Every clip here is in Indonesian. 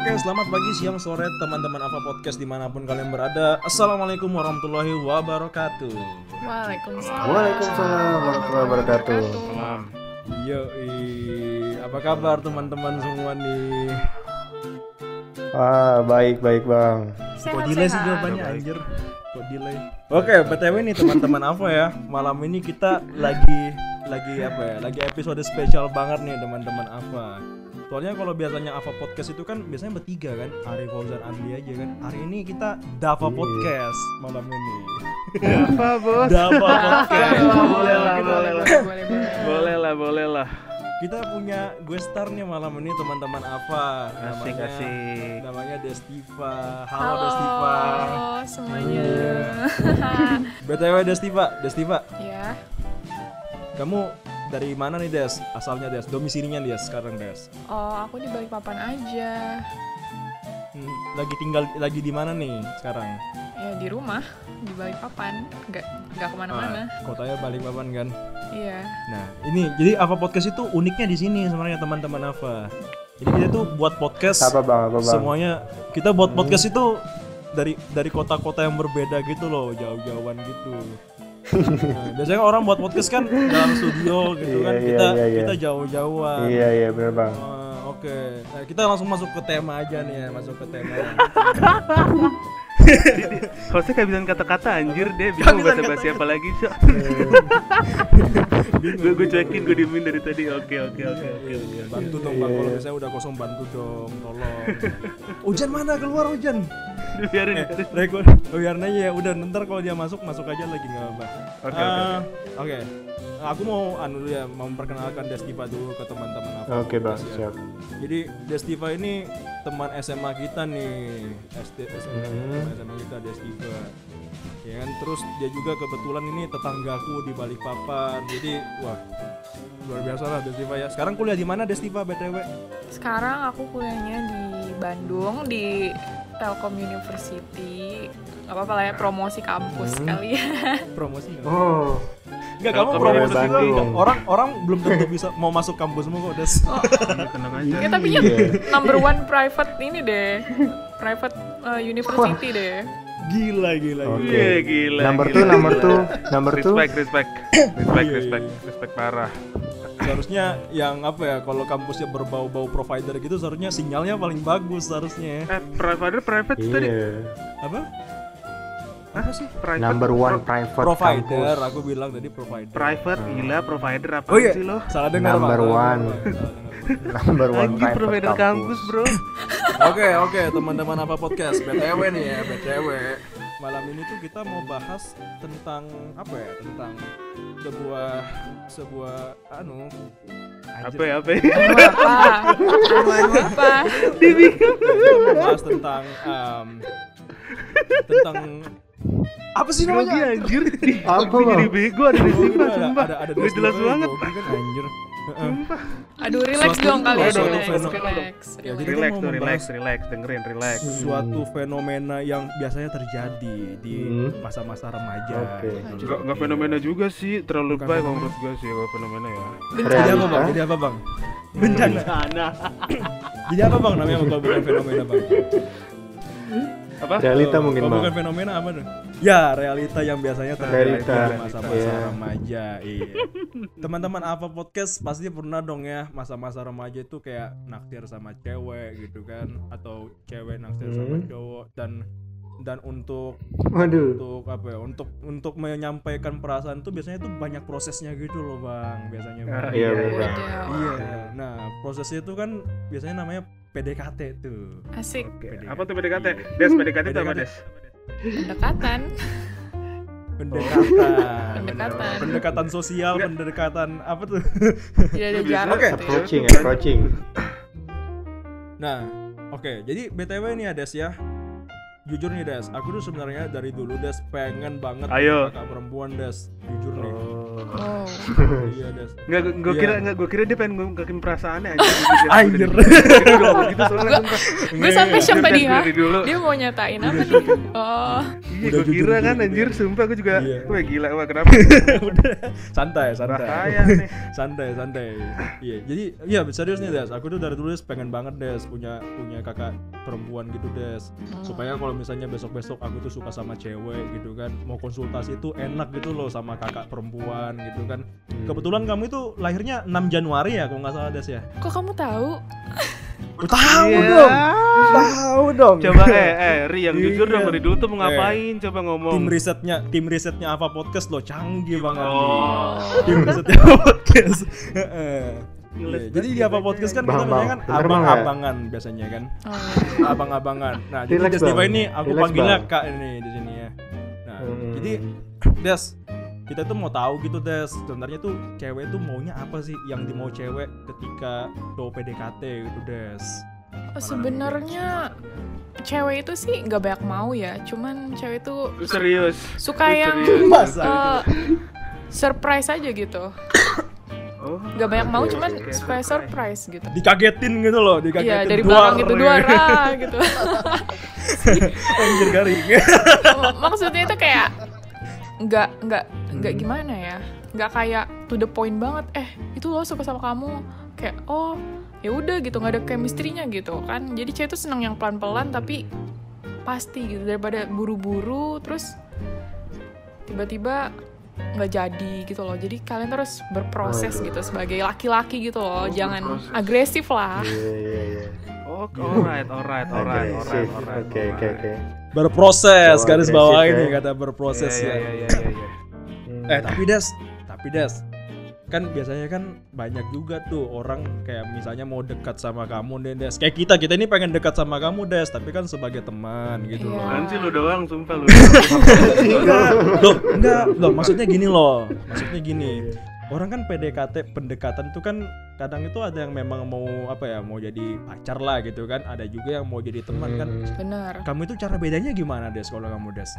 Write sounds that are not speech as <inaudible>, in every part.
Oke, selamat pagi, siang, sore, teman-teman apa podcast di mana pun kalian berada. Assalamualaikum warahmatullahi wabarakatuh. Waalaikumsalam. Waalaikumsalam warahmatullahi wabarakatuh. Yo, apa kabar teman-teman semua nih? Ah, baik baik bang. Kok delay sih jawabannya anjir? Kok delay? Oke, btw nih teman-teman apa ya? Malam ini kita lagi lagi apa ya? Lagi episode spesial banget nih teman-teman apa? Soalnya kalau biasanya Ava Podcast itu kan biasanya bertiga kan, Ari Fauzan Adli aja kan. Hari ini kita Dava Iya. Podcast malam ini. Apa bos? Dava Podcast. boleh lah, Kita- boleh lah, boleh, lah, boleh lah. Kita punya gue star nih malam ini teman-teman Ava. Asik, namanya, asik. Namanya Destiva. Halo, Halo Destiva. semuanya. <laughs> BTW Destiva, Destiva, ya, kamu dari mana nih Des? Asalnya Des, domisilinya Des sekarang Des. oh aku di Balikpapan aja. Hmm, lagi tinggal lagi di mana nih sekarang? Ya di rumah di Balikpapan, nggak nggak ke mana-mana. Ah, kotanya Balikpapan kan. Iya. Nah, ini jadi Ava Podcast itu uniknya di sini sebenarnya teman-teman Ava. Jadi kita tuh buat podcast Apa bang? Apa bang? semuanya kita buat podcast itu dari dari kota-kota yang berbeda gitu loh, jauh-jauhan gitu. Nah, biasanya orang buat podcast kan dalam studio gitu Iya, kan. iya, Kita iya, iya. kita jauh-jauhan. Iya iya benar bang. Wah, Oke, nah, kita langsung masuk ke tema aja nih ya, masuk ke tema. Hostnya kehabisan kata-kata anjir deh, bingung bahasa basi apa lagi, Cok. Gue gue cuekin, gue diemin dari tadi. Oke, oke, oke, oke. Iya, bantu dong bang, kalau misalnya udah kosong bantu dong, tolong. Hujan mana keluar hujan? Biarin, Eh, rekor. Biarin aja ya, udah ntar kalau dia masuk masuk aja lagi nggak apa. Oke, oke, Ah, Oke. Aku mau anu dulu ya, mau memperkenalkan Destiva dulu ke teman-teman apa. Oke bang ya. siap. Jadi Destiva ini teman SMA kita nih, SD SMA, Hmm. teman SMA kita Destiva. Ya kan, terus dia juga kebetulan ini tetanggaku di Balikpapan. Jadi wah luar biasa lah Destiva ya. Sekarang kuliah di mana Destiva btw? Sekarang aku kuliahnya di Bandung di Telkom University. Gak apa-apa lah ya promosi kampus Hmm. kali ya. <laughs> Promosi nggak? Oh. Enggak, kamu promosi juga? Orang orang belum tentu bisa mau masuk kampusmu kok, Des. Iya, tenang aja. Ya tapi ya Iya. number one private ini deh, private uh, university deh. Gila, gila, Oke. gila. Iya, gila. Number gila, two, number gila. two, number two. Respect, respect. Respect, respect, respect parah. Seharusnya yang apa ya, kalau kampusnya berbau-bau provider gitu seharusnya sinyalnya paling bagus seharusnya. Eh, provider private tadi. Iya. Apa? Apa sih? Private. Number one pro- private Provider, kampus. aku bilang tadi provider. Private, gila provider apa Oh iya, sih lo? salah dengar Number one. Number one private provider kampus, bro. Oke, oke, teman-teman apa podcast BTW nih ya, BTW. Malam ini tuh kita mau bahas tentang apa ya? Tentang sebuah sebuah anu Apa ya, apa ya? Apa? Apa? bahas tentang em, tentang apa sih namanya? Anjir. Apa Gue jadi bego ada di sini, ada, ada, jelas banget. kan anjir. Heeh. Aduh relax Suatu- dong kalian, suatu relax, relax, Ya, relax. jadi- Relax mau tuh, relax, relax, dengerin, relax. Suatu fenomena yang biasanya terjadi di Hmm. masa-masa remaja. Oke. gitu. Enggak enggak fenomena juga sih, terlalu Bukan baik kalau menurut gue sih kalau fenomena ya. Jadi apa bang? Jadi apa bang? Bencana. Jadi apa bang namanya kalau bukan fenomena bang? <laughs> Apa? Realita Kalau- mungkin kalau bang. bukan fenomena apa tuh? Ya realita yang biasanya terjadi di masa-masa Iya. remaja. Iya. Teman-teman apa podcast pasti pernah dong ya masa-masa remaja itu kayak naksir sama cewek gitu kan atau cewek naksir sama Hmm. cowok dan dan untuk Waduh. untuk apa ya untuk untuk menyampaikan perasaan tuh biasanya tuh banyak prosesnya gitu loh bang biasanya bang. Ah, Iya iya, iya. Iya, nah prosesnya itu kan biasanya namanya PDKT tuh. Asik, Oke, Apa tuh PDKT? Des, PDKT itu apa, PDKT. Des? pendekatan. Pendekatan, Pendekatan. pendekatan sosial, Enggak. pendekatan apa tuh? Tidak ada jarak Oke. gitu ya. Approaching, approaching. Nah, oke, jadi btw nih ya Des ya. Jujur nih Des, aku tuh sebenarnya dari dulu Des pengen banget Ayo. kakak perempuan Des. Jujur nih. Oh. Oh. Iya. Enggak, gue Iya. kira enggak gue kira dia pengen ngungkapin perasaannya <laughs> anjir. Anjir. Gitu soalnya. Gue sampai shock Des, tadi ya. dari dulu. Dia mau nyatain apa nih? Oh, Iya, gue kira kan anjir, sumpah gue juga, Iya. wah gila, wah <laughs> kenapa? Udah, santai, santai. <laughs> Santai, santai. Iya, jadi iya serius nih Des. Aku tuh dari dulu pengen banget Des punya punya kakak perempuan gitu Des. Supaya kalau misalnya besok-besok aku tuh suka sama cewek gitu kan, mau konsultasi tuh enak gitu loh sama kakak perempuan gitu kan. Kebetulan kamu itu lahirnya 6 Januari ya kalau nggak salah Des ya. Kok kamu tahu? Oh, tahu Iya. dong. Tahu dong. Coba eh, <laughs> eh, Ri yang jujur Iya. dong dari dulu tuh mau Eh, ngapain? Coba ngomong. tim risetnya tim risetnya apa podcast lo canggih banget nih. Oh. <laughs> tim risetnya apa podcast Heeh. Ngeles Iya, jadi di banget apa gitu podcast kan Bang, kita biasanya bang, kan ya? abang-abangan biasanya kan Oh, iya. abang-abangan nah jadi Des Diva ini aku Relax, panggilnya kak ini di sini ya nah Hmm. jadi <clears throat> Des kita tuh mau tahu gitu Des sebenarnya tuh cewek tuh maunya apa sih yang dimau cewek ketika cowok PDKT gitu Des Oh, Sebenarnya cewek itu sih nggak banyak mau ya, cuman cewek itu serius. suka Lu yang serius. Masa eh, surprise aja gitu. Oh. Nggak banyak mau, Oke, cuman oke. supaya surprise gitu. dikagetin gitu loh dikagetin Iya dari belakang itu dua ah, gitu. <laughs> anjir garing Maksudnya itu kayak nggak nggak nggak gimana ya, nggak kayak to the point banget. Eh itu lo suka sama kamu, kayak oh ya udah gitu nggak ada chemistry-nya gitu kan. Jadi cewek itu seneng yang pelan-pelan tapi pasti gitu daripada buru-buru terus tiba-tiba nggak jadi gitu loh. Jadi kalian terus berproses Waduh. gitu sebagai laki-laki gitu loh. Oh, Jangan berproses. agresif lah. Iya iya iya. Oh, alright, alright, alright, Oke, alright, alright. Oke oke oke. Berproses Cowok garis bawah ini ya. kata berproses Iya, ya iya, iya, iya, iya. Hmm. Eh tapi Des, tapi Des, kan biasanya kan banyak juga tuh orang kayak misalnya mau dekat sama kamu deh Des. Kayak kita kita ini pengen dekat sama kamu Des, tapi kan sebagai teman gitu Iya. loh. Sih lu doang, sumpah lu. Enggak, <laughs> loh, enggak, loh maksudnya gini loh. Maksudnya gini. Orang kan PDKT pendekatan itu kan kadang itu ada yang memang mau apa ya, mau jadi pacar lah gitu kan. Ada juga yang mau jadi teman kan. Hmm. Bener. Kamu itu cara bedanya gimana Des kalau kamu Des?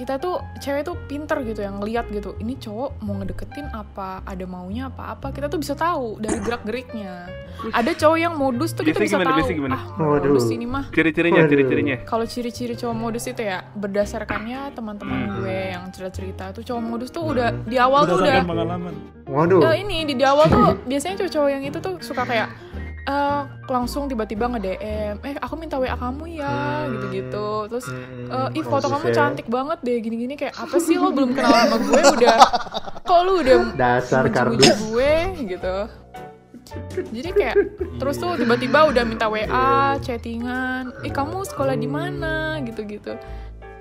Kita tuh cewek tuh pinter gitu yang ngeliat gitu ini cowok mau ngedeketin apa ada maunya apa apa kita tuh bisa tahu dari <laughs> gerak geriknya ada cowok yang modus tuh kita bisa gimana, tahu gimana? ah Waduh. modus ini mah Ciri-cirinya, ciri-cirinya. kalau ciri-ciri cowok modus itu ya berdasarkannya teman-teman Hmm. gue yang cerita-cerita tuh cowok modus tuh udah di awal tuh udah pengalaman. Waduh. Eh, ini di, di awal tuh biasanya cowok-cowok yang itu tuh suka kayak eh langsung tiba-tiba nge-DM eh aku minta WA kamu ya Hmm. gitu-gitu. Terus Hmm, eh, ih foto khusus kamu ya. cantik banget deh gini-gini. Kayak apa sih lo belum kenal sama gue? Udah kok lu udah Dasar kardus. gue? Gitu. Jadi kayak terus tuh tiba-tiba udah minta WA chattingan ih kamu sekolah di mana? Gitu-gitu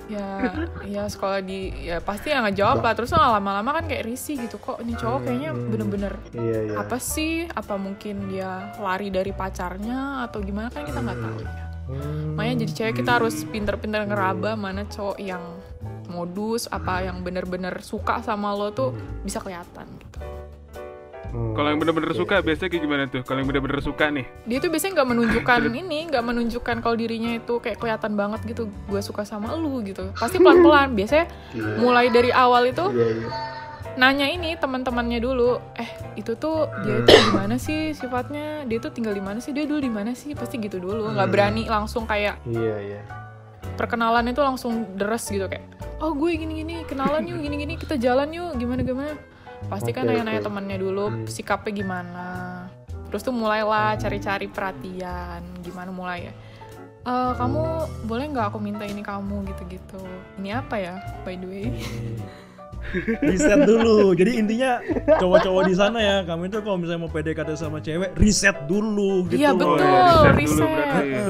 ya <laughs> ya sekolah di ya pasti yang ngejawab lah. Terus lama-lama kan kayak risih gitu. Kok ini cowok kayaknya Hmm. bener-bener Iya iya. apa sih? Apa mungkin dia lari dari pacarnya atau gimana? Kan kita nggak tahu ya. Hmm. makanya jadi cewek kita harus pinter-pinter ngeraba mana cowok yang modus apa yang bener-bener suka sama lo tuh bisa kelihatan gitu Hmm. Kalau yang bener-bener Oke. suka biasanya kayak gimana tuh? Kalau yang bener-bener suka nih. dia tuh biasanya nggak menunjukkan <laughs> ini nggak menunjukkan kalau dirinya itu kayak kelihatan banget gitu gue suka sama lu gitu pasti pelan-pelan biasanya Iya. mulai dari awal itu Iya iya. nanya ini teman-temannya dulu eh itu tuh dia itu gimana sih sifatnya dia tuh tinggal di mana sih dia dulu di mana sih pasti gitu dulu nggak Hmm. berani langsung kayak Iya iya. perkenalan itu langsung deres gitu kayak oh gue gini-gini kenalan yuk gini-gini kita jalan yuk gimana gimana pasti kan nanya-nanya oke. temannya dulu Hmm. sikapnya gimana? Terus tuh mulailah cari-cari perhatian gimana mulai ya? "Eh, kamu boleh nggak aku minta ini kamu gitu-gitu. Ini apa ya by the way riset dulu. Jadi intinya cowok-cowok di sana ya, kamu itu kalau misalnya mau PDKT sama cewek, riset dulu gitu Iya, loh. betul. ya, riset dulu riset. Heeh,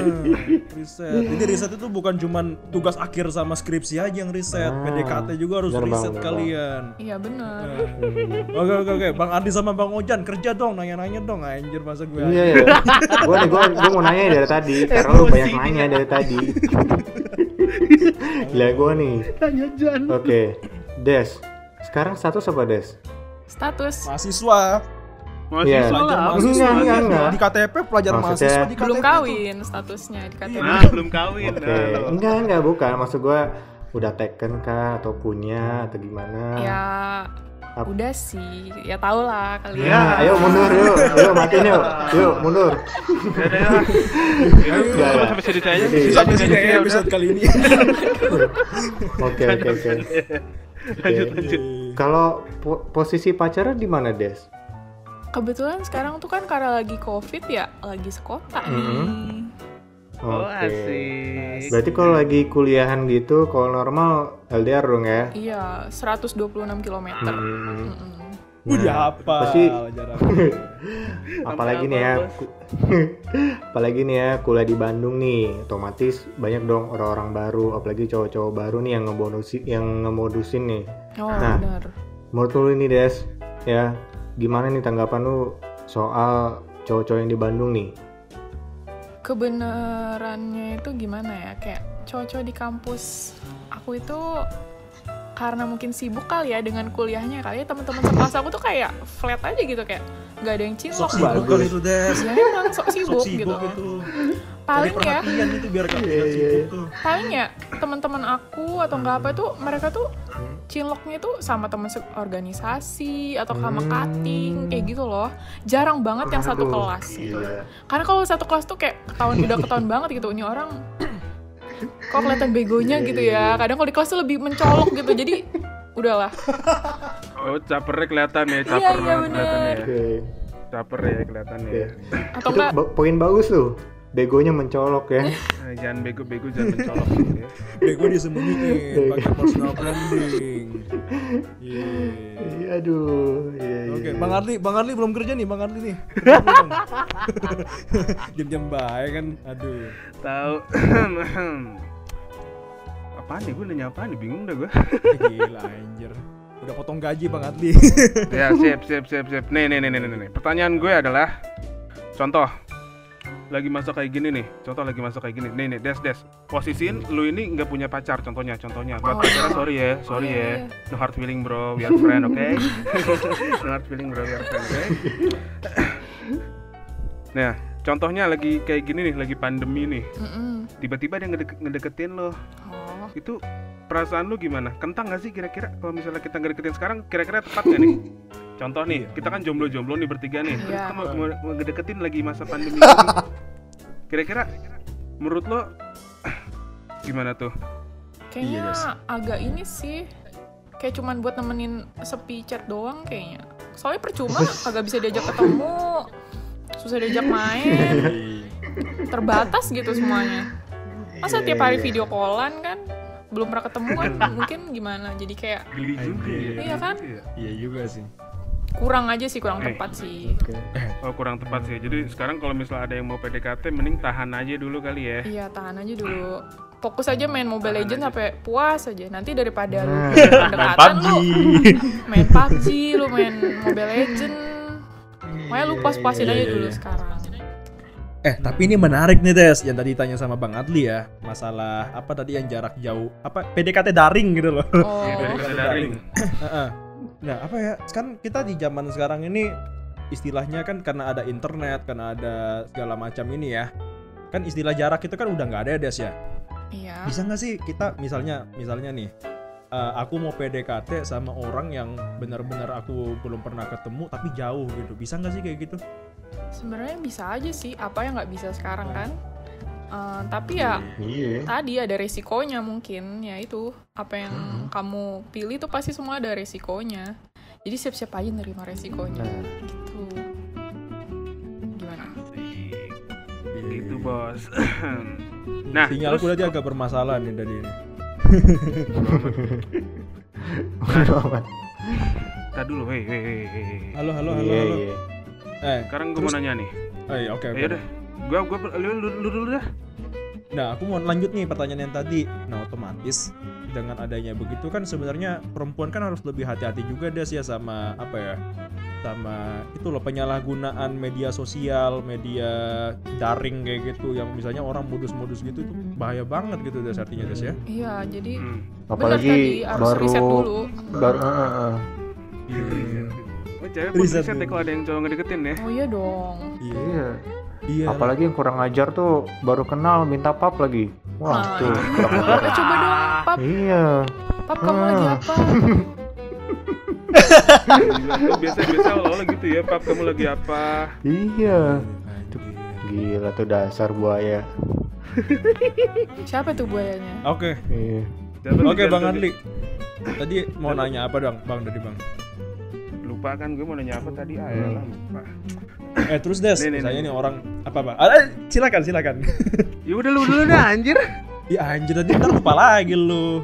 riset. Jadi riset itu bukan cuman tugas akhir sama skripsi aja yang riset, Ah, PDKT juga harus bener, riset bener, kalian. iya bener Nah. Oke oke oke, Bang Andi sama Bang Ojan kerja dong, nanya-nanya dong, anjir masa gue. Iya iya. Gue nih gue gue mau nanya dari tadi <laughs> karena lu banyak nanya dari tadi. <laughs> Gila gue nih. Tanya Jan. Oke. Des. Sekarang status apa Des? status Mahasiswa, Masih Iya. pelajar salah. mahasiswa, Enggak, enggak, enggak. di KTP pelajar Maksudnya- mahasiswa di KTP. belum tuh. kawin statusnya di KTP Nah, belum kawin. Oke. Nah, Enggak enggak bukan. Maksud gue udah taken kah atau punya atau gimana? ya Ap- Udah sih, ya tau lah kalian. Ya, ayo mundur yuk. Yuk matiin yuk. Yuk mundur. Ya udah ya. Itu sampai ceritanya? Jadi- Sampai sini Ya ya episode kali ini. Oke oke oke. Lanjut lanjut. Kalau po- posisi pacaran di mana Des? Kebetulan sekarang tuh kan karena lagi covid ya, lagi sekota nih. Mm-hmm. Oh Oke. asik. Berarti kalau lagi kuliahan gitu, kalau normal LDR dong ya? Iya, 126 km. Hmm. Udah apa? <laughs> pasti- apalagi nih ya <laughs> apalagi nih ya kuliah di Bandung nih otomatis banyak dong orang-orang baru apalagi cowok-cowok baru nih yang ngebonusin yang ngemodusin nih Oh, Nah. benar. menurut lu ini Des ya gimana nih tanggapan lu soal cowok-cowok yang di Bandung nih Kebenarannya itu gimana ya? Kayak cowok-cowok di kampus aku itu karena mungkin sibuk kali ya dengan kuliahnya kali ya teman-teman sekelas aku tuh kayak flat aja gitu kayak nggak ada yang cinlok Sok sibuk Bagus. kali itu Des. ya emang sok Sok sibuk, sibuk gitu itu. paling ya itu biar kamu Iya, iya, sibuk iya. tuh. paling ya teman-teman aku atau enggak apa itu mereka tuh cinloknya tuh sama teman organisasi atau sama Hmm. cutting kayak gitu loh jarang banget yang satu Aduh, kelas gitu. karena kalau satu kelas tuh kayak ketahuan udah ketahuan <laughs> banget gitu ini orang kok kelihatan begonya Iya, gitu iya, ya kadang kalau di kelas tuh lebih mencolok gitu jadi udahlah Oh capernya kelihatan ya, Iya, caper iya, banget bener. kelihatan ya. Oke. Caper ya kelihatan ya. Oke. atau itu enggak ba- poin bagus tuh begonya mencolok ya Eh, jangan bego-bego jangan mencolok gitu ya. Bego disembunyiin pakai personal branding. Iya. Aduh iya, iya, Oke, iya. Bang Arli, Bang Arli belum kerja nih, Bang Arli nih. <laughs> Jam-jam baik kan, aduh. Tahu. <coughs> apaan nih gue nanya apaan nih bingung dah gue. <laughs> Gila anjir. Udah potong gaji Bang Arli. ya siap siap siap siap. Nih nih nih nih nih. nih. Pertanyaan gue adalah contoh lagi masa kayak gini nih. Contoh lagi masa kayak gini. Nih nih des des. Posisiin lu ini nggak punya pacar contohnya contohnya. Buat Oh. pacaran sorry ya sorry Iya, ya. iya. no hard feeling bro. We are friend oke <laughs> no hard feeling bro. We are friend oke <coughs> nah contohnya lagi kayak gini nih lagi pandemi nih. Tiba-tiba dia ngedek- ngedeketin lo. Oh. Itu perasaan lu gimana? Kentang gak sih kira-kira kalau misalnya kita ngedeketin sekarang kira-kira tepat gak nih? Contoh nih kita kan jomblo-jomblo nih bertiga nih. Terus Iya. kita mau, mau, mau ngedeketin lagi masa pandemi ini. <laughs> kira-kira menurut lo <sighs> gimana tuh kayaknya Iya, Des. agak ini sih kayak cuman buat nemenin sepi chat doang kayaknya soalnya percuma <laughs> kagak bisa diajak ketemu susah diajak main <laughs> terbatas gitu semuanya masa tiap hari video callan kan belum pernah ketemu kan <laughs> mungkin gimana jadi kayak geli juga ya Iya kan? Iya. Iya juga sih. Kurang aja sih kurang Eh. tepat sih Oke. oh kurang tepat sih jadi sekarang kalau misalnya ada yang mau PDKT mending tahan aja dulu kali ya iya tahan aja dulu fokus aja main Mobile Legends sampai puas aja nanti daripada lu Nah. pendekatan lu <laughs> main PUBG lu main Mobile Legend Makanya lu puas-puasin Iya, aja iya, dulu iya. sekarang Eh, tapi ini menarik nih, Des. Yang tadi tanya sama Bang Adli ya, masalah apa tadi yang jarak jauh, apa PDKT daring gitu loh. Oh, Iya, PDKT daring <laughs> Nah, apa ya? Kan kita di zaman sekarang ini istilahnya kan karena ada internet, karena ada segala macam ini ya. Kan istilah jarak itu kan udah nggak ada ya, Des ya. iya. Bisa nggak sih kita misalnya misalnya nih eh, aku mau PDKT sama orang yang benar-benar aku belum pernah ketemu tapi jauh gitu. Bisa nggak sih kayak gitu? Sebenarnya bisa aja sih, apa yang nggak bisa sekarang kan? Eh, tapi ya iya tadi ada resikonya mungkin ya itu apa yang Hmm. kamu pilih tuh pasti semua ada resikonya. Jadi siap-siap aja nerima resikonya Nah. gitu. Gimana? gitu bos <laughs> nah Sinyalku terus tadi agak bermasalah nih dari ini. Tadi dulu hei hei hei hei. Halo, halo, halo, iya halo. iya Eh, sekarang gue mau nanya nih oh iya, oke, oke. ayo deh gua gua lu, lu, lu dulu dah Nah, aku mau lanjut nih pertanyaan yang tadi. Nah, otomatis dengan adanya begitu kan sebenarnya perempuan kan harus lebih hati-hati juga Des ya sama apa ya? Sama itu loh penyalahgunaan media sosial, media daring kayak gitu yang misalnya orang modus-modus gitu itu bahaya banget gitu Des artinya Des ya. Iya, jadi hmm. benar apalagi tadi harus baru riset dulu. baru eh, eh, eh. Oh, cewek pun Riset riset ya kalau ada yang cowok ngedeketin ya Oh iya dong. Iya. iya Iya. apalagi yang kurang ajar tuh baru kenal minta pap lagi wah Nah, tuh itu. Eh, coba dong, Pap. iya Pap kamu lagi Ah. apa? Gila, tuh biasa biasa awal gitu ya pap kamu lagi apa Iya. Anjir. Gila tuh dasar buaya. Siapa tuh buayanya? Oke, Iya. Siapa oke tuh Bang Adli. Tadi mau nanya apa dong, Bang tadi Bang? lupa kan gue mau nanya apa tadi ah ya lah lupa Eh terus Des, Nih, nih, saya nih. nih orang apa Pak? Ah, silakan silakan. <laughs> ya udah lu dulu dah anjir <laughs> ya anjir tadi ntar lupa lagi lu.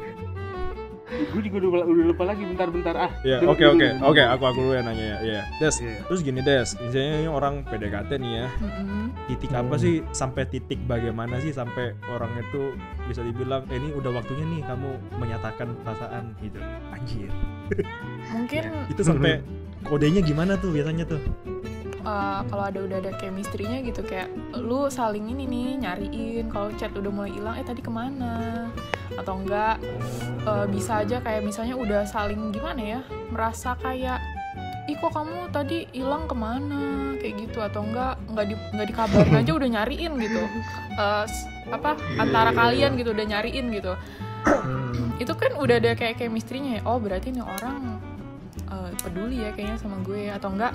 gue juga udah, udah lupa lagi bentar-bentar ah Ya, oke oke oke aku aku dulu yang nanya ya. Iya. Des, Iya. terus gini Des, misalnya ini orang PDKT nih ya. Mm-mm. Titik apa sih sampai titik bagaimana sih sampai orang itu bisa dibilang eh, ini udah waktunya nih kamu menyatakan perasaan gitu. Anjir. <laughs> Mungkin Itu sampai kodenya gimana tuh biasanya tuh? Uh, kalau ada udah ada chemistry-nya gitu kayak lu saling ini nih nyariin kalau chat udah mulai hilang eh tadi ke mana? Atau enggak uh, bisa aja kayak misalnya udah saling gimana ya merasa kayak ih kok kamu tadi hilang ke mana? Kayak gitu atau enggak nggak di nggak dikabarin <laughs> aja udah nyariin gitu. Uh, apa antara kalian gitu udah nyariin gitu. Hmm. itu kan udah ada kayak chemistry-nya ya oh berarti nih orang uh, peduli ya kayaknya sama gue atau enggak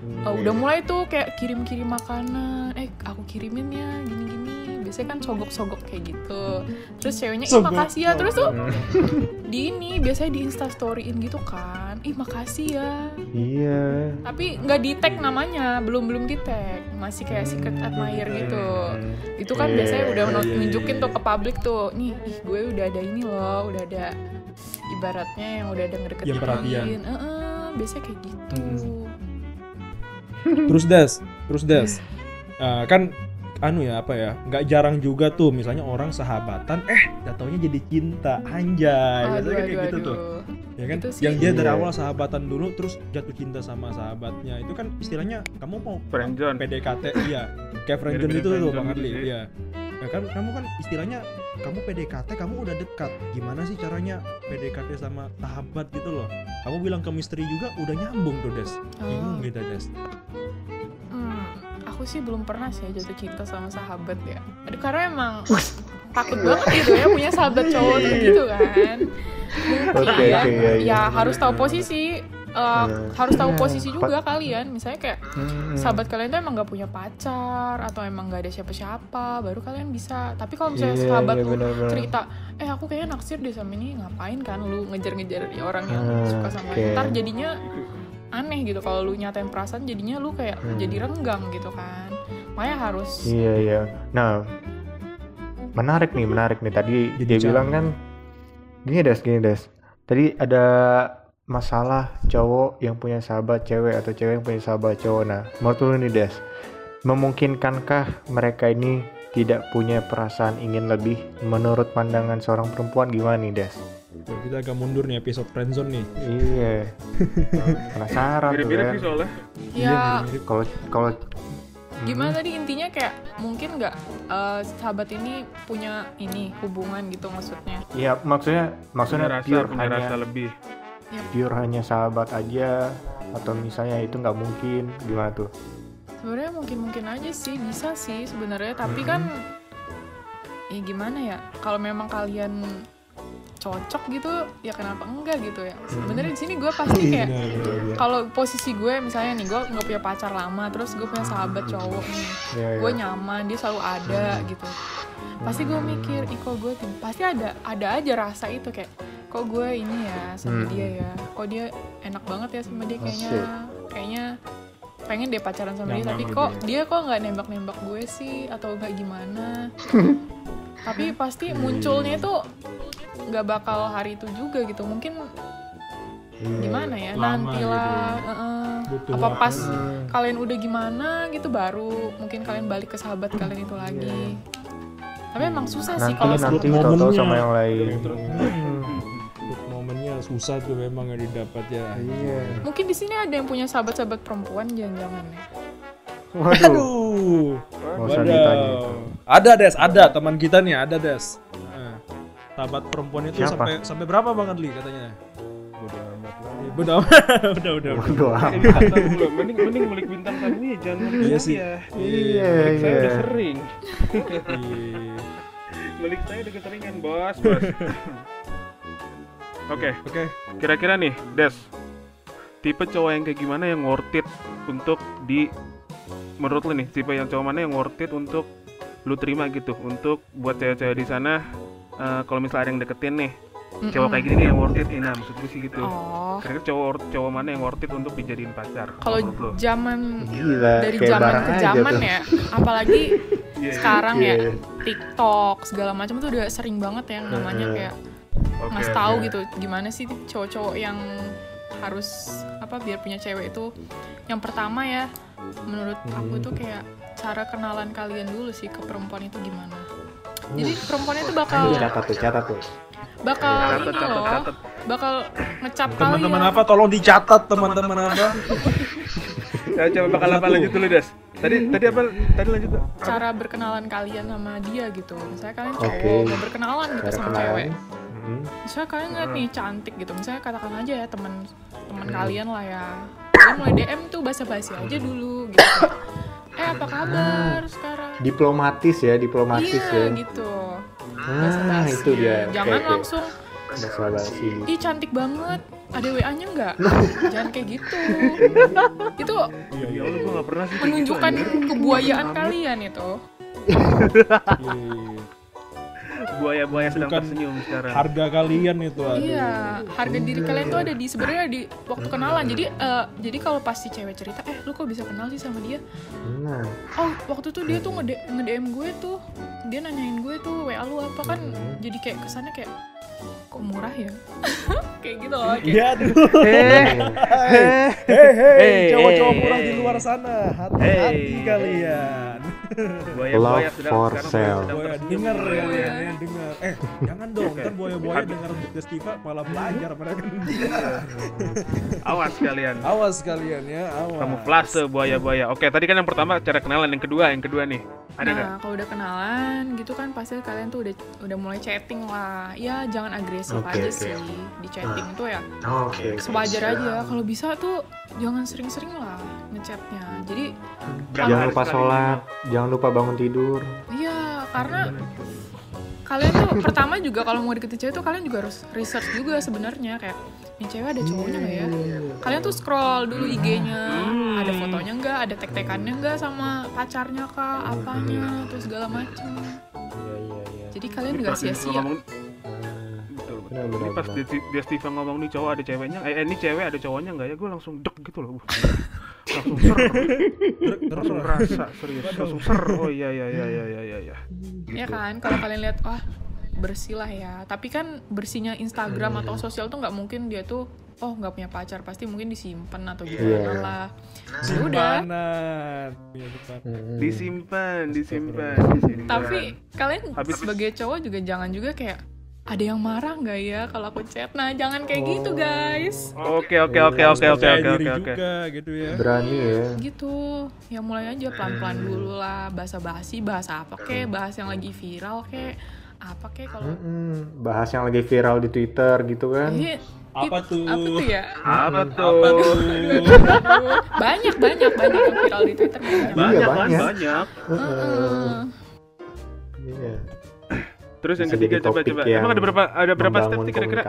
Uh, udah mulai tuh kayak kirim-kirim makanan. Eh aku kirimin ya gini-gini. Biasanya kan sogok-sogok kayak gitu. Terus ceweknya ih makasih ya. Terus tuh <laughs> di ini biasanya di instastoryin gitu kan. Ih makasih ya. Iya. tapi nggak di tag namanya belum belum di tag masih kayak secret admirer gitu. Itu kan Iya, biasanya udah iya, iya, nunjukin tuh ke publik tuh. Nih ih gue udah ada ini loh. Udah ada ibaratnya yang udah ada ngedeketin Yang perhatian. Heeh, biasanya kayak gitu Terus Des, terus Des. Eh, kan anu ya apa ya nggak jarang juga tuh misalnya orang sahabatan eh jatuhnya jadi cinta anjay. Biasanya kan kayak gitu tuh. Ya kan? Itu sih. yang dia dari Iya. awal sahabatan dulu terus jatuh cinta sama sahabatnya. Itu kan istilahnya kamu mau friendzone PDKT iya. Kayak friendzone itu tuh Bang gitu Adli sih. iya. Ya kan? Kamu kan istilahnya kamu PDKT kamu udah dekat gimana sih caranya PDKT sama sahabat gitu loh kamu bilang ke misteri juga udah nyambung tuh Des bingung Oh. gitu Des Hmm, aku sih belum pernah sih jatuh cinta sama sahabat ya. Aduh karena emang takut banget gitu ya punya sahabat cowok tuh gitu kan. Mungkin Oke, ya, oke, iya, iya. ya harus tahu posisi. Uh, harus tahu Iya. posisi juga kalian misalnya kayak Hmm. sahabat kalian tuh emang gak punya pacar atau emang gak ada siapa-siapa baru kalian bisa tapi kalau misalnya Iya, sahabat iya, lu benar-benar. cerita eh aku kayaknya naksir deh sama ini ngapain kan lu ngejar-ngejar ya orang yang Ah, suka sama oke. ntar jadinya aneh gitu kalau lu nyatain perasaan jadinya lu kayak Hmm. jadi renggang gitu kan makanya harus Iya iya. Nah, menarik nih, menarik nih. Tadi Jadi dia jam. bilang kan, gini des, gini des. Tadi ada masalah cowok yang punya sahabat cewek atau cewek yang punya sahabat cowok. Nah, menurut lu nih des, memungkinkankah mereka ini tidak punya perasaan ingin lebih menurut pandangan seorang perempuan gimana nih des? Tuh, kita agak mundur nih episode friendzone nih Iya. <laughs> Penasaran tuh mirip-mirip kan. sih soalnya Iya, ya Kalau kalau gimana tadi intinya kayak mungkin nggak uh, sahabat ini punya ini hubungan gitu maksudnya Iya, maksudnya punya maksudnya rasa pure punya hanya rasa lebih pure hanya sahabat aja atau misalnya itu nggak mungkin gimana tuh? Sebenarnya mungkin mungkin aja sih bisa sih sebenarnya tapi kan ya gimana ya kalau memang kalian cocok gitu ya kenapa enggak gitu ya? Sebenarnya di sini gue pasti kayak benar, benar. kalau posisi gue misalnya nih gue nggak punya pacar lama terus gue punya sahabat cowok nih gue nyaman dia selalu ada gitu. Pasti gue mikir ih kok gue tim pasti ada ada aja rasa itu kayak kok gue ini ya sama Hmm. dia ya? Kok dia enak banget ya sama dia kayaknya? Asik. kayaknya pengen deh pacaran sama dia tapi kok dia? kok nggak nembak nembak gue sih? Atau nggak gimana? <laughs> Tapi pasti munculnya itu nggak bakal hari itu juga gitu. Mungkin Iya. gimana ya? Lama nanti gitu ya. Butuh apa pas Hmm. kalian udah gimana gitu baru mungkin kalian balik ke sahabat kalian itu lagi. Tapi emang susah sih nanti kalau nanti tahu-tahu momennya. sama yang lain susah tuh memang yang didapat ya. Iya. Mungkin di sini ada yang punya sahabat-sahabat perempuan jangan-jangan ya waduh. Aduh. Nggak ditanya. Itu. ada des. Ada. Teman kita nih ada des. Nah, sahabat perempuan itu Siapa? sampai sampai berapa bang Adli katanya? Bodo amat lah. <laughs> Udah udah udah. Amat. Bintang belum. <laughs> mending mending mulik bintang tamu ya jangan Iya sih. iya. Saya iya. udah sering. Iya. <laughs> mulik saya udah keseringan bos bos oke. Oke. Kira-kira nih Des tipe cowok yang kayak gimana yang worth it untuk di menurut lu nih tipe yang cowok mana yang worth it untuk lu terima gitu? Untuk buat cewek-cewek di sana eh, kalau misalnya ada yang deketin nih cowok kayak gini nih yang worth it ini nah maksud gue sih gitu oh kira-kira cowok cowok mana yang worth it untuk dijadiin pacar kalau zaman Gila, dari zaman ke zaman tuh. ya apalagi <laughs> Iya, iya. sekarang ya Iya. TikTok segala macam tuh udah sering banget yang namanya kayak Oke, ngasih tahu gitu gimana sih cowok-cowok yang harus apa biar punya cewek itu yang pertama ya menurut aku Hmm. itu kayak cara kenalan kalian dulu sih ke perempuan itu gimana jadi perempuan itu bakal Ayo, catat tuh, catat tuh. Bakal Catat, ini loh catat. bakal ngecap Teman-teman kalian apa tolong dicatat teman-teman apa. <laughs> Ya, coba bakal apa lanjut dulu Des tadi tadi apa tadi lanjut Apa? cara berkenalan kalian sama dia gitu misalnya kalian cowok Oke. mau berkenalan gitu Cara sama kenalan. cewek Hmm. misalnya kalian ngeliat nih cantik gitu misalnya katakan aja ya teman teman Hmm. kalian lah ya kalian mulai DM tuh basa-basi aja dulu gitu eh apa kabar sekarang Diplomatis ya, diplomatis iya ya. gitu Ah, Basa-basi. itu dia. jangan oke. langsung Basa basi. ih cantik banget ada WA nya nggak <laughs> jangan kayak gitu itu ya Allah gue gak pernah sih kayak gitu, menunjukkan kebuayaan kalian itu Iya. Buaya-buaya sedang Bukan tersenyum sekarang Harga kalian itu aduh. Iya, harga diri kalian tuh ada di sebenarnya di waktu kenalan. Jadi eh, jadi kalau pasti cewek cerita, eh lu kok bisa kenal sih sama dia? Nah, Oh waktu tuh dia tuh nge nge-DM gue tuh, dia nanyain gue tuh WA lu apa kan? Jadi kayak kesannya kayak kok murah ya? <laughs> kayak gitu loh. Kayak, Iya aduh. eh Hei hei Hey, cowok-cowok murah di luar sana. Hati-hati Hey. kalian. Buaya-buaya Love sedang for sale. tersenyum. denger ya, ya, ya, denger. Eh, jangan dong, ntar boya-boya denger Destiva malah belajar mereka. awas kalian Awas kalian ya, awas. kamuflase buaya-buaya oke tadi kan yang pertama cara kenalan yang kedua yang kedua nih ada Nah, kalau udah kenalan gitu kan pasti kalian tuh udah udah mulai chatting lah. Ya jangan agresif Oke, aja oke. sih di chatting tuh ya. Oke. Sewajar aja. Kalau bisa tuh jangan sering-sering lah ngechatnya. Jadi Jangan lupa sholat, jangan lupa bangun tidur. Iya, karena kalian tuh pertama juga kalau mau deketin cewek tuh kalian juga harus research juga sebenarnya kayak ini cewek ada cowoknya nggak ya? Kalian tuh scroll dulu IG-nya, ada fotonya nggak, ada tek-tekannya nggak sama pacarnya kah, apanya, terus segala macem. Iya, iya, iya. Jadi kalian Ini nggak sia-sia. Nah. Benar, ini benar, pas benar. dia, dia Steve ngomong nih cowok ada ceweknya eh, eh, ini cewek ada cowoknya nggak ya gue langsung dek gitu loh Uh, langsung ser langsung rasa serius langsung ser oh iya iya iya iya iya iya iya Ya kan, kalau kalian lihat wah bersih lah ya. Tapi kan bersihnya Instagram atau sosial tuh nggak mungkin dia tuh oh nggak punya pacar, pasti mungkin disimpan atau gimana Iya. lah. Ya udah. Simpanan. Iya, simpan. Hmm. disimpan disimpan disimpan Tapi kalian Habis- sebagai cowok juga jangan juga kayak ada yang marah nggak ya kalau aku chat? Nah jangan kayak gitu guys. oke oke oke oke oke oke oke oke juga gitu ya. Berani ya. Gitu. Ya mulai aja pelan-pelan dulu lah. Bahasa basi, bahasa apa kek, bahas yang lagi viral kek, apa kek kalau Mm-mm. Bahas yang lagi viral di Twitter gitu kan. Ini- Apa it- tuh? Apa tuh ya? apa tuh Aduh, banyak banyak banyak yang viral di Twitter banyak. banyak Iya, kan banyak. banyak Heeh. Iya. Terus yang ketiga coba coba yang emang ada berapa ada berapa step nih kira-kira.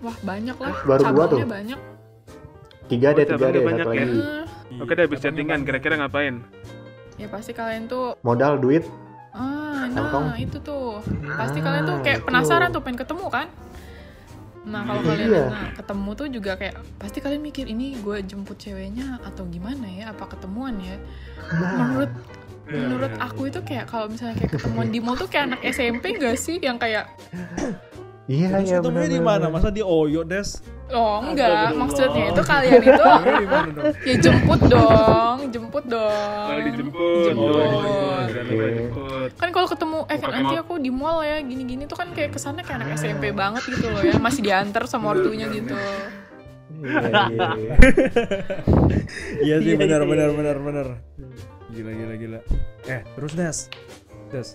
Wah banyak lah. Baru dua tuh. banyak. Tiga deh, Oh, tiga deh, banyak satu ya. lagi. Heeh. oke deh habis chattingan kira-kira ngapain Ya pasti kalian tuh Modal duit. Ah, Kantong. nah itu tuh. Pasti Ah, kalian tuh kayak itu. penasaran tuh pengen ketemu kan? Nah kalau Iya. kalian nah, ketemu tuh juga kayak pasti kalian mikir ini gue jemput ceweknya atau gimana ya? Apa ketemuan ya? <laughs> Menurut menurut aku itu kayak kalau misalnya kayak ketemuan di mall tuh kayak anak SMP gak sih yang kayak <coughs> Iya, Terus iya ketemunya di mana? Masa di Oyo, Des? oh enggak. Maksudnya itu kalian itu ya jemput dong jemput dong. Kalau dijemput, Jemput. oh, dijemput. kan kalau ketemu eh Pakai nanti aku di mall ya gini-gini tuh kan kayak kesannya kayak anak SMP banget gitu loh ya. Masih diantar sama ortunya gitu. Iya, iya, iya. <laughs> Iya sih, benar benar benar benar. Gila gila gila. Eh, terus Des. Des.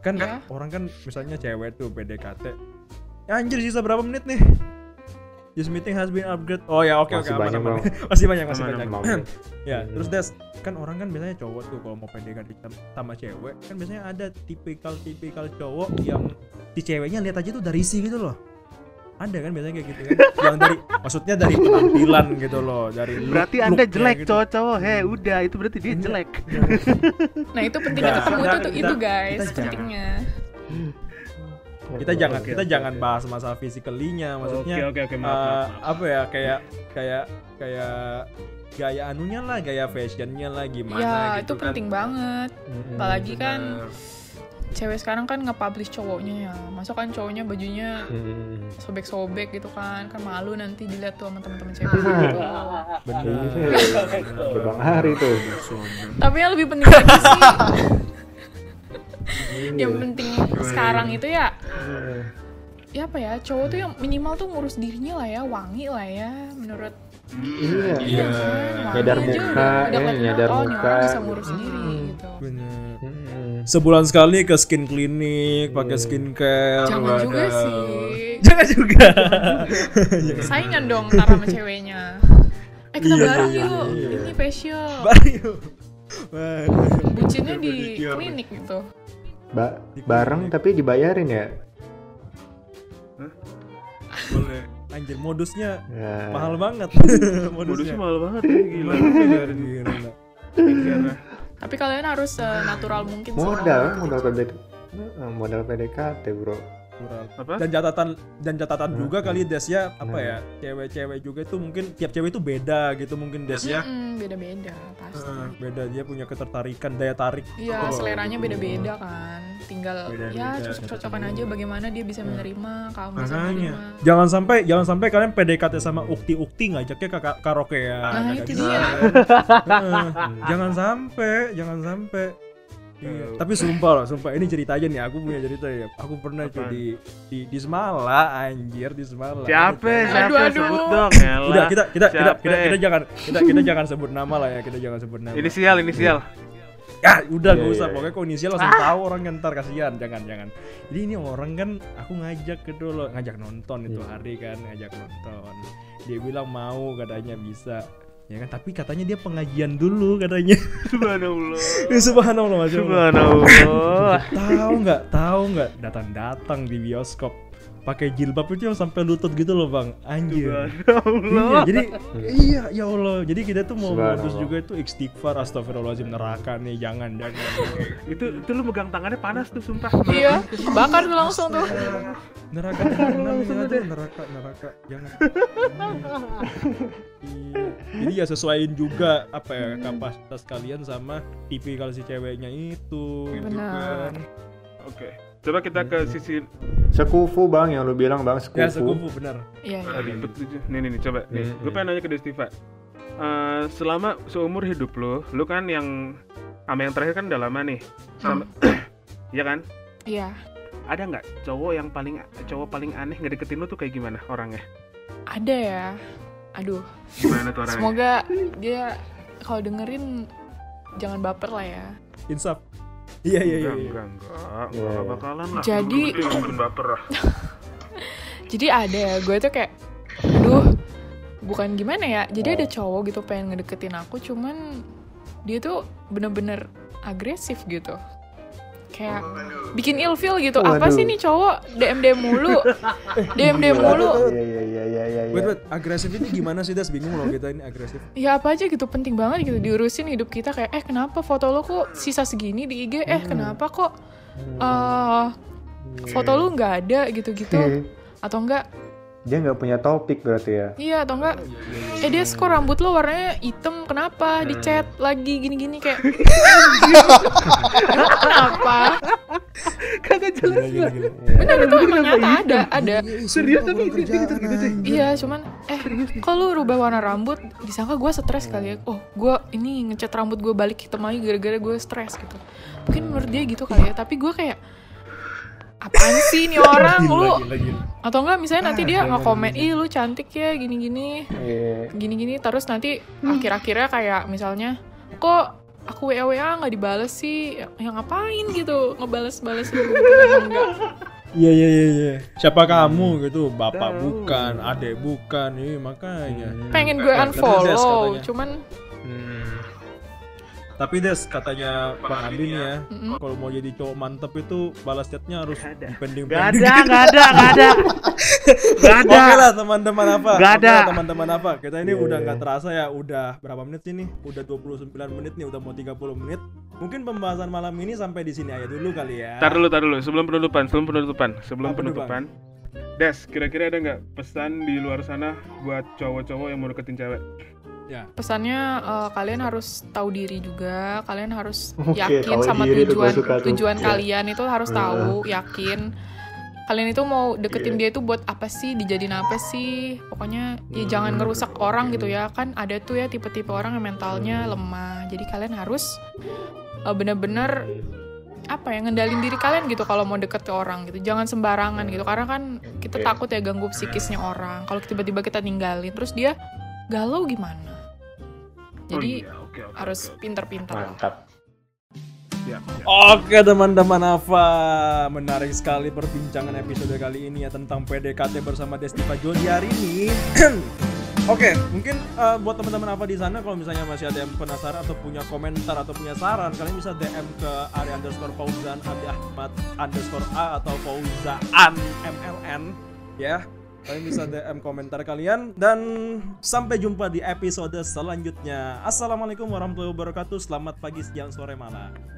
Kan Ya. orang kan misalnya cewek tuh PDKT. Ya, anjir sisa berapa menit nih? This meeting has been upgrade. Oh ya, oke oke Masih aman banyak, aman. <laughs> Masih banyak masih Aman, banyak. aman. <clears throat> ya, Hmm. terus Des, kan orang kan biasanya cowok tuh kalau mau PDKT sama- sama cewek, kan biasanya ada tipikal-tipikal cowok yang si ceweknya lihat aja tuh dari isi gitu loh. Ada kan biasanya kayak gitu kan yang dari maksudnya dari penampilan gitu loh dari look- Berarti Anda looknya jelek gitu. cowok-cowok. Heh, udah itu berarti dia jelek. <laughs> Nah itu pentingnya Nah, ketemu itu tuh itu guys kita jangan. pentingnya. kita jangan kita jangan bahas masalah physically-nya maksudnya Oke, oke, oke, maaf, eh, maaf, maaf. apa ya kayak kayak kayak gaya anunya lah gaya fashionnya lah gimana Ya gitu itu kan. penting banget. Mm-mm. Apalagi kan Bener. Cewek sekarang kan nge-publish cowoknya ya. Masa kan cowoknya bajunya Mm-mm. sobek-sobek gitu kan kan malu nanti dilihat tuh sama teman-teman cewek Ah. gitu. Ini sih Bang Hari tuh. Tapi yang lebih penting lagi sih yang penting sekarang itu ya ya apa ya cowok tuh yang minimal tuh ngurus dirinya lah ya wangi lah ya menurut Iya. Iya. kan, wangi Nyadar muka, ya, kelihatan, nyadar oh muka. orang bisa ngurus diri gitu Bener. Sebulan sekali ke skin clinic pakai skincare jangan juga sih. Jangan juga. Saingan dong ntar sama ceweknya. Eh kita Iya, bareng iya, yuk. iya. ini facial. Bayu. Wah. bucinnya di klinik gitu. Ba- bareng tapi dibayarin ya. boleh. Anjir modusnya Ya. mahal banget. <laughs> Modusnya. Mahal banget. Ya, gila. Gila. Tapi kalian harus eh, natural mungkin Modal, modal PDKT. Modal PDKT, Bro. Kurang. Apa? dan catatan dan catatan Hmm. juga kali Des ya apa Hmm. ya cewek-cewek juga itu mungkin tiap cewek itu beda gitu mungkin Des ya Mm-mm, beda-beda pasti Eh, beda dia punya ketertarikan daya tarik Iya, Oh. seleranya beda-beda kan. Tinggal Beda-beda, ya cocok-cocokan aja bagaimana dia bisa menerima, kamu bisa menerima. jangan sampai jangan sampai kalian PDKT sama ukti-ukti ngajaknya ke ka- karaokean Nah, Nggak itu dia. Jangan sampai jangan sampai Iya. Tapi sumpah loh, sumpah ini cerita aja nih. Aku punya cerita ya. Aku pernah cuy Apaan? di di di Semala, anjir di Semala. Siapa? Siapa? Aduh, aduh. Sebut dong, Udah elah. kita kita kita kita, kita jangan kita kita jangan sebut nama lah ya. Kita jangan sebut nama. Inisial, inisial. Ya udah gak Iya, usah. iya, Pokoknya kok inisial langsung tahu orang ntar kasihan. Jangan jangan. Jadi ini orang kan aku ngajak ke dulu ngajak nonton itu Iya. hari kan ngajak nonton. Dia bilang mau katanya bisa. Ya kan tapi katanya dia pengajian dulu katanya. <laughs> Subhanallah. Subhanallah Mas. Subhanallah. tahu nggak tahu nggak datang datang di bioskop pakai jilbab itu yang sampai lutut gitu loh bang anjir iya Subhanallah. jadi iya ya allah jadi kita tuh mau modus juga itu istighfar astagfirullahaladzim neraka nih jangan jangan <laughs> Itu itu lu megang tangannya panas tuh sumpah. Iya, bakar tuh langsung tuh. neraka ini <laughs> aja neraka neraka jangan iya. jadi ya sesuaiin juga apa ya kapasitas kalian sama tipikal si ceweknya itu gitu Benar. kan Oke. Coba kita ke sisi Sekufu bang yang lu bilang bang sekufu. ya sekufu benar Iya, iya. Betul. Nih nih nih coba nih. Hmm, Gue pengen nanya ke Destiva. Eh, selama seumur hidup lu, lu kan yang sama yang terakhir kan udah lama nih. Sama, <coughs> Iya kan? Iya. Ada nggak cowok yang paling cowok paling aneh ngedeketin lu tuh kayak gimana orangnya? Ada ya. Aduh, Gimana tuh orangnya? semoga dia kalau dengerin jangan baper lah ya. insaf iya iya iya Enggak, iya. enggak, enggak, Iya, enggak iya. bakalan lah. Jadi- baper lah. <laughs> Jadi ada ya, gue tuh kayak aduh, bukan gimana ya. Jadi ada cowok gitu pengen ngedeketin aku cuman dia tuh bener-bener agresif gitu. Kayak bikin ilfeel gitu. Apa Waduh. sih nih cowok DM DM mulu? <laughs> DM DM mulu. Iya iya iya iya iya. Wait, wait, agresif ini gimana sih Das? Bingung loh kita ini agresif. Ya apa aja gitu penting banget gitu diurusin hidup kita kayak eh kenapa foto lo kok sisa segini di IG? Eh kenapa kok eh foto lu nggak ada gitu-gitu? Atau enggak Dia nggak punya topik berarti ya. Iya atau enggak Eh dia kok rambut lo warnanya hitam Kenapa? Dicat lagi gini-gini kayak Kenapa? Kagak jelas. Gila. Bener itu emang nyata ada Ada. Serius tapi gitu gitu. Iya cuman Eh kok lu rubah warna rambut Disangka gue stres kali ya. Oh gue ini ngecat rambut gue balik hitam lagi Gara-gara gue stres gitu. Mungkin menurut dia gitu kali ya Tapi gue kayak Apaan sih ini orang Gila, lu gila, gila. Atau enggak misalnya nanti dia nge-komen Ih lu cantik ya gini-gini Iya. gini-gini terus nanti akhir-akhirnya kayak misalnya kok aku WA WA nggak dibales sih yang ngapain gitu ngebales-bales gitu emang enggak Iya iya iya iya. Siapa kamu gitu? Bapak Tahu. bukan, adek bukan. Iya makanya. pengen gue unfollow cuman Hmm. Tapi Des katanya Bang Andi nih ya, kalau mau jadi cowok mantep itu balas chatnya harus pending Gak ada, gak ada, gak ada. Gak <laughs> ada. Oke lah teman-teman apa? Oke ada. teman-teman apa? Kita ini Iya, udah iya. nggak terasa ya, udah berapa menit sih nih? Udah 29 menit nih, udah mau 30 menit. Mungkin pembahasan malam ini sampai di sini aja dulu kali ya. Tar dulu, tar dulu. Sebelum penutupan, sebelum penutupan, sebelum Apa penutupan. Des, kira-kira ada nggak pesan di luar sana buat cowok-cowok yang mau deketin cewek? Ya. pesannya eh, kalian harus tahu diri juga kalian harus <laughs> Oke, yakin sama tujuan tuh. tujuan Iya. kalian itu harus tahu yakin. Kalian itu mau deketin Iya. dia itu buat apa sih dijadiin apa sih? Pokoknya ya Hmm, jangan ngerusak orang gitu ya. Kan ada tuh ya tipe-tipe orang yang mentalnya lemah. Jadi kalian harus eh, bener-bener apa ya ngendalin diri kalian gitu kalau mau deket ke orang gitu. Jangan sembarangan gitu karena kan kita takut ya ganggu psikisnya orang. Kalau tiba-tiba kita ninggalin terus dia galau gimana jadi Oh iya, oke, oke, harus pinter-pinter lah. Mantap. Oke teman-teman apa menarik sekali perbincangan episode kali ini ya tentang PDKT bersama Destiva Jodi hari ini. <clears throat> Oke, mungkin eh, buat teman-teman apa di sana kalau misalnya masih ada yang penasaran atau punya komentar atau punya saran, kalian bisa DM ke Ari underscore Fauzan, Ahmad underscore A atau Fauzan MLN ya. Kalian bisa DM komentar kalian dan sampai jumpa di episode selanjutnya. Assalamualaikum warahmatullahi wabarakatuh. Selamat pagi, siang, sore, malam.